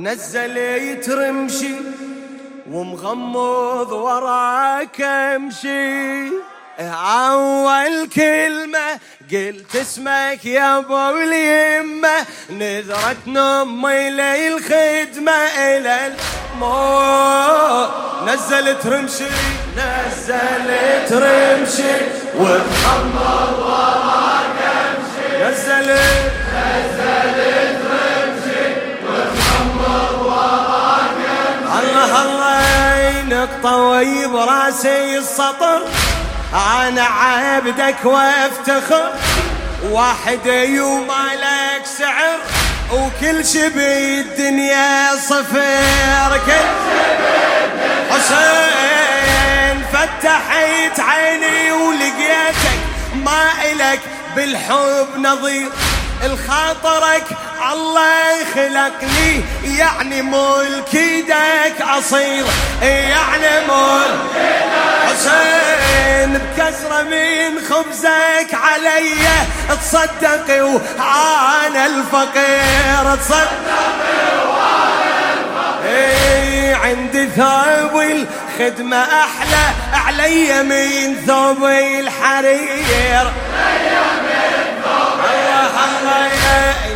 نزل يترمشي ومغمض وراك امشي أول كلمة قلت اسمك يا أبو اليمة. نذرت نمي للخدمة إلى الموت. نزلت رمشي نزلت رمشي ومغمض نقطة براسي السطر. أنا عبدك وأفتخر. واحد يوم لك سعر. وكل شي بالدنيا صفر. كل حسين. فتحت عيني ولقيتك ما إلك بالحب نظير. الخاطرك الله خلقني يعني ملك إيدك اصير يعني ملك حسين بكسرة من خبزك علي. تصدقي وعانا الفقير تصدقي وعانا الفقير. عندي ثوب الخدمة أحلى علي من ثوب الحرير.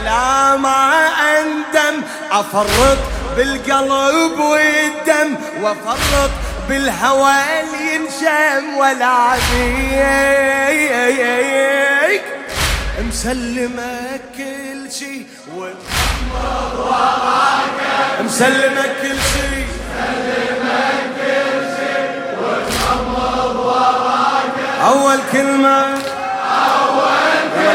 لا ما أندم. أفرط بالقلب والدم وأفرط بالهوى اللي ينشم ولا بيك مسلمك كل شي ومحمد وراك مسلمك كل شي مسلمك كل شي ومحمد وراك أول كلمة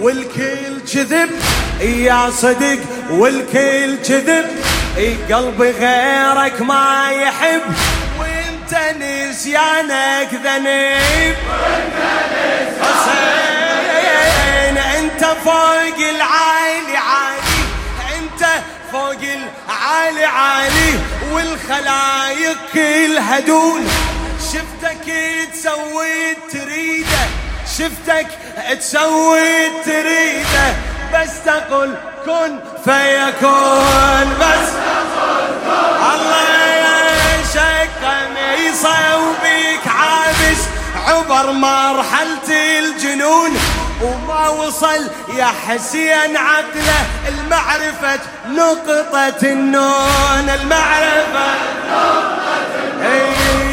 والكل كذب يا صدق والكل كذب. قلبي غيرك ما يحب وانت نسيانك ذنب. انت فوق العالي عالي انت فوق العالي عالي. والخلايق كلها دون شفتك تسوي تريده. شفتك تسوي تريده بس تقول كن فيكون بس الله يشك قميصه وبيك عابس. عبر مرحلة الجنون وما وصل يا حسين عقله. المعرفة نقطة النون المعرفة نقطة النون. ما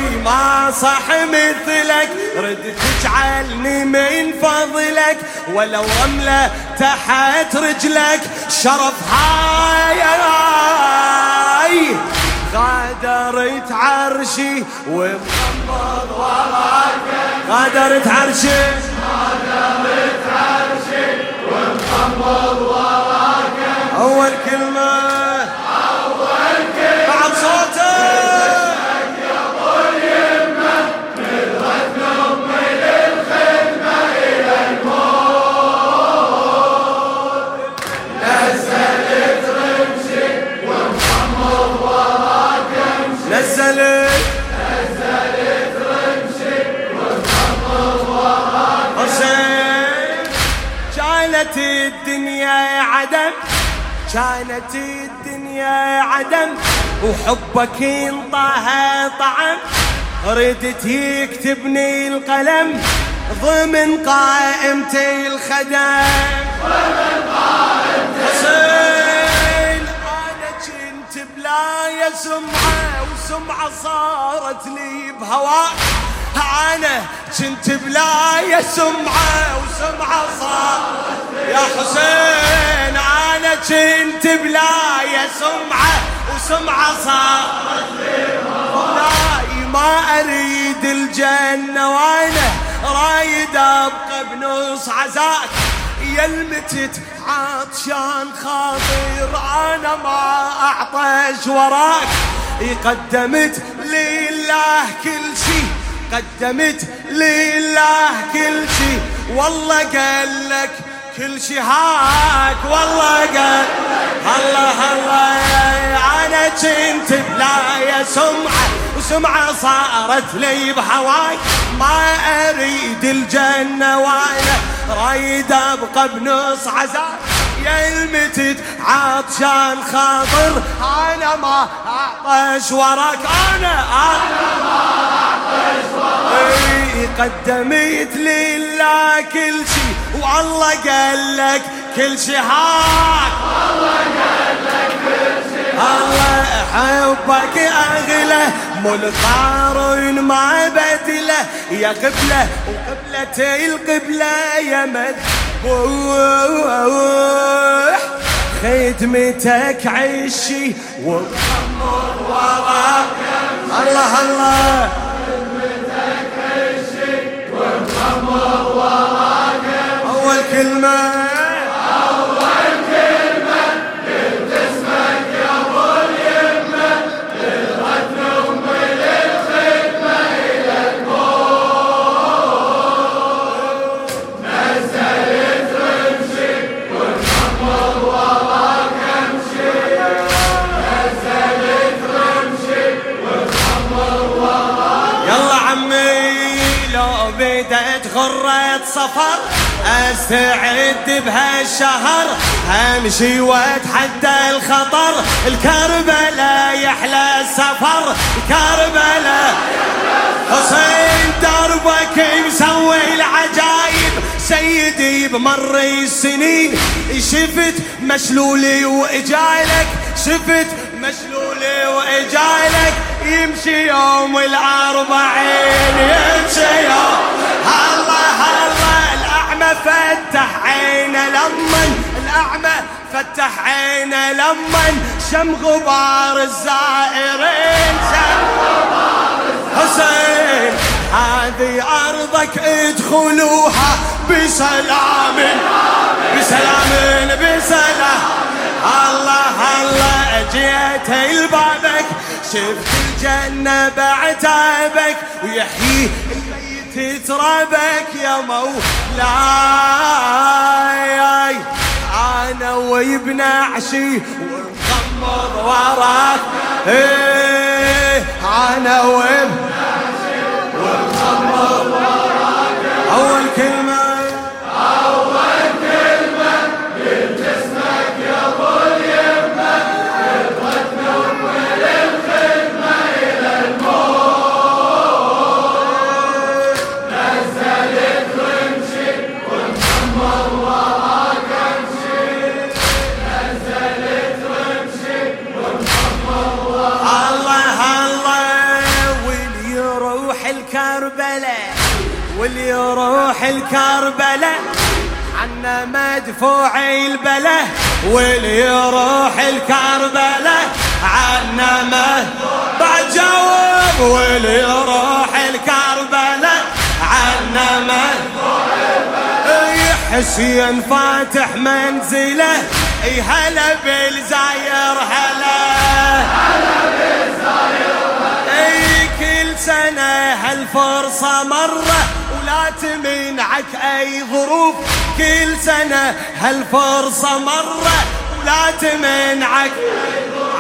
صح مثلك. رد تجعلني من فضلك. ولو رملة تحت رجلك. شرف هاي غادرت عرشي ومحمد وراك. غادرت عرشي. غادرت عرشي ومحمد وراك. أول كلمة كانت الدنيا عدم كانت الدنيا عدم وحبك ينطاها طعم. ردت يكتبني القلم ضمن قائمتي الخدم. ضمن قائمتي أنا كنت بلا سمعه وسمعه صارت لي بهواك أنا كنت بلا سمعة وسمعة صارت يا حسين أنا كنت بلا سمعة وسمعة صارت لي بهواك ما أريد الجنة وأنا رايد أبقى بنص عزاك يا المتت عطشان خاطر أنا ما اعطش وراك. قدمت لله كل شي قدمت لله كل شي. والله قال لك كل شي هاك. والله قال الله الله أنا كنت بلا يا سمعة وسمعة صارت لي بهواي. ما أريد الجنة وأنا رايد أبقى بنص عذاب يا المتت عطشان خاطر أنا ما أعطش وراك. أنا أنا ما وراك قدمت لله كل شي والله قال لك كل شي هاك والله قال لك كل شي الله حبك أغلى مو القارن ما بدله. يا قبلة وقبلة القبلة يا مد خدمتك عشي ومخمر وراك. الله الله. أول غرة سفر أستعد بهالشهر. امشي وأتحدى الخطر. الكربلاء يحلى السفر. الكربلاء حسين دربك مسوي العجايب؟ سيدي بمر السنين. شفت مشلولي وإجايلك. شفت مشلولي وإجايلك. يمشي يوم الاربعين يمشي يوم. الله الله الأعمى فتح عينه لمن الأعمى فتح عينه لمن شم غبار الزائرين شم حسين هذه أرضك ادخلوها بسلام بسلام بسلام. الله الله جيت لبابك شفت الجنة بعتابك ويحيي تتربك يا مولاي أنا وابن عشي ونغمض وراك. إيه أنا وابن عشي ونغمض وراك. أول كلمة الكربلة عنا مدفوع البلة واللي يروح الكربلة. عنا مدفوع جاوب واللي يروح الكربلة. عنا مدفوع البلة. حسين فاتح منزله. اي هلا بالزاير هلا. هلا بالزاير اي كل سنة هالفرصة مرة. ولا تمنعك أي ظروف. كل سنة هالفرصة مرة. ولا تمنعك.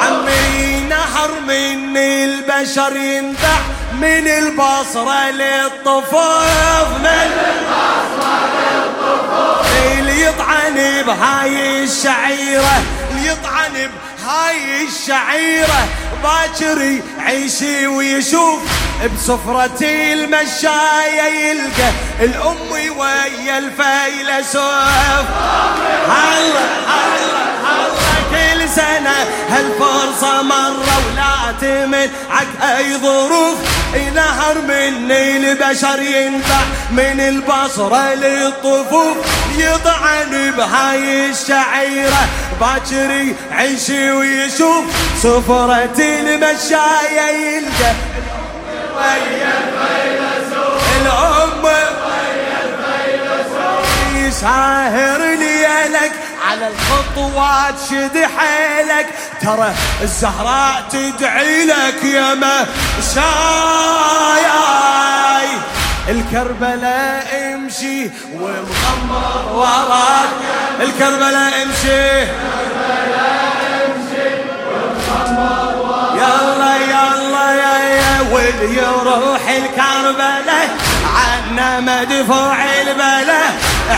عمي نهر من البشر ينبع. من البصرة للطفوف. من البصرة للطفوف. اللي يطعن بهاي الشعيرة. اللي يطعن بهاي الشعيرة. باكر يعيشي ويشوف بسفرة المشاية يلقى الأم ويا الفيلسوف هلا هلا هلا كل سنة هالفرصة مرة ولا تمنعك أي ظروف؟ نهر مني البشر ينبع من البصرة للطفوف. يطعن بهاي الشعيرة باكر يعيش ويشوف سفرة المشاية يلقى. الأم يساهر ليلك على الخطوات شد حيلك. ترى الزهراء تدعي لك يا ما شاي الكربلاء امشي ومغمر وراك. الكربلاء امشي. يلا يلا يا يا واللي يروح الكربلاء. عنا مدفوع البلا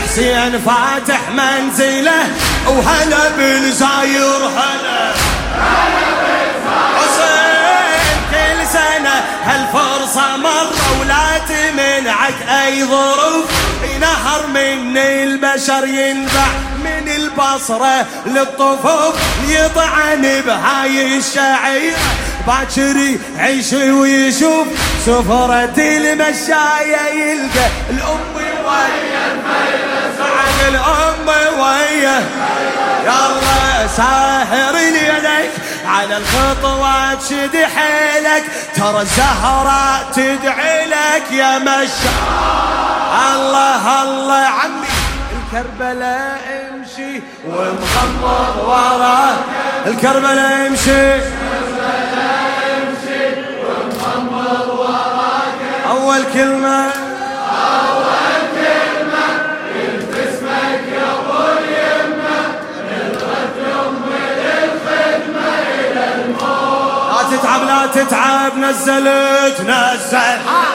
حسين فاتح منزله. وهلا بالزاير هلا. حسين كل سنة هالفرصة مرة. ولا تمنعك أي ظروف. نهر من البشر ينبع من البصرة للطفوف. يطعن بهاي الشعيرة باكر يعيش ويشوف سفرة المشاية. يلقى الأم ويا عن الأم ويا يلا ساهر يديك على الخطوات شد حيلك ترى الزهراء تدعي لك يا مشا الله الله عمي. الكربلاء امشي ومغمض وراه الكربلاء امشي. أول كلمة نزلت نزل.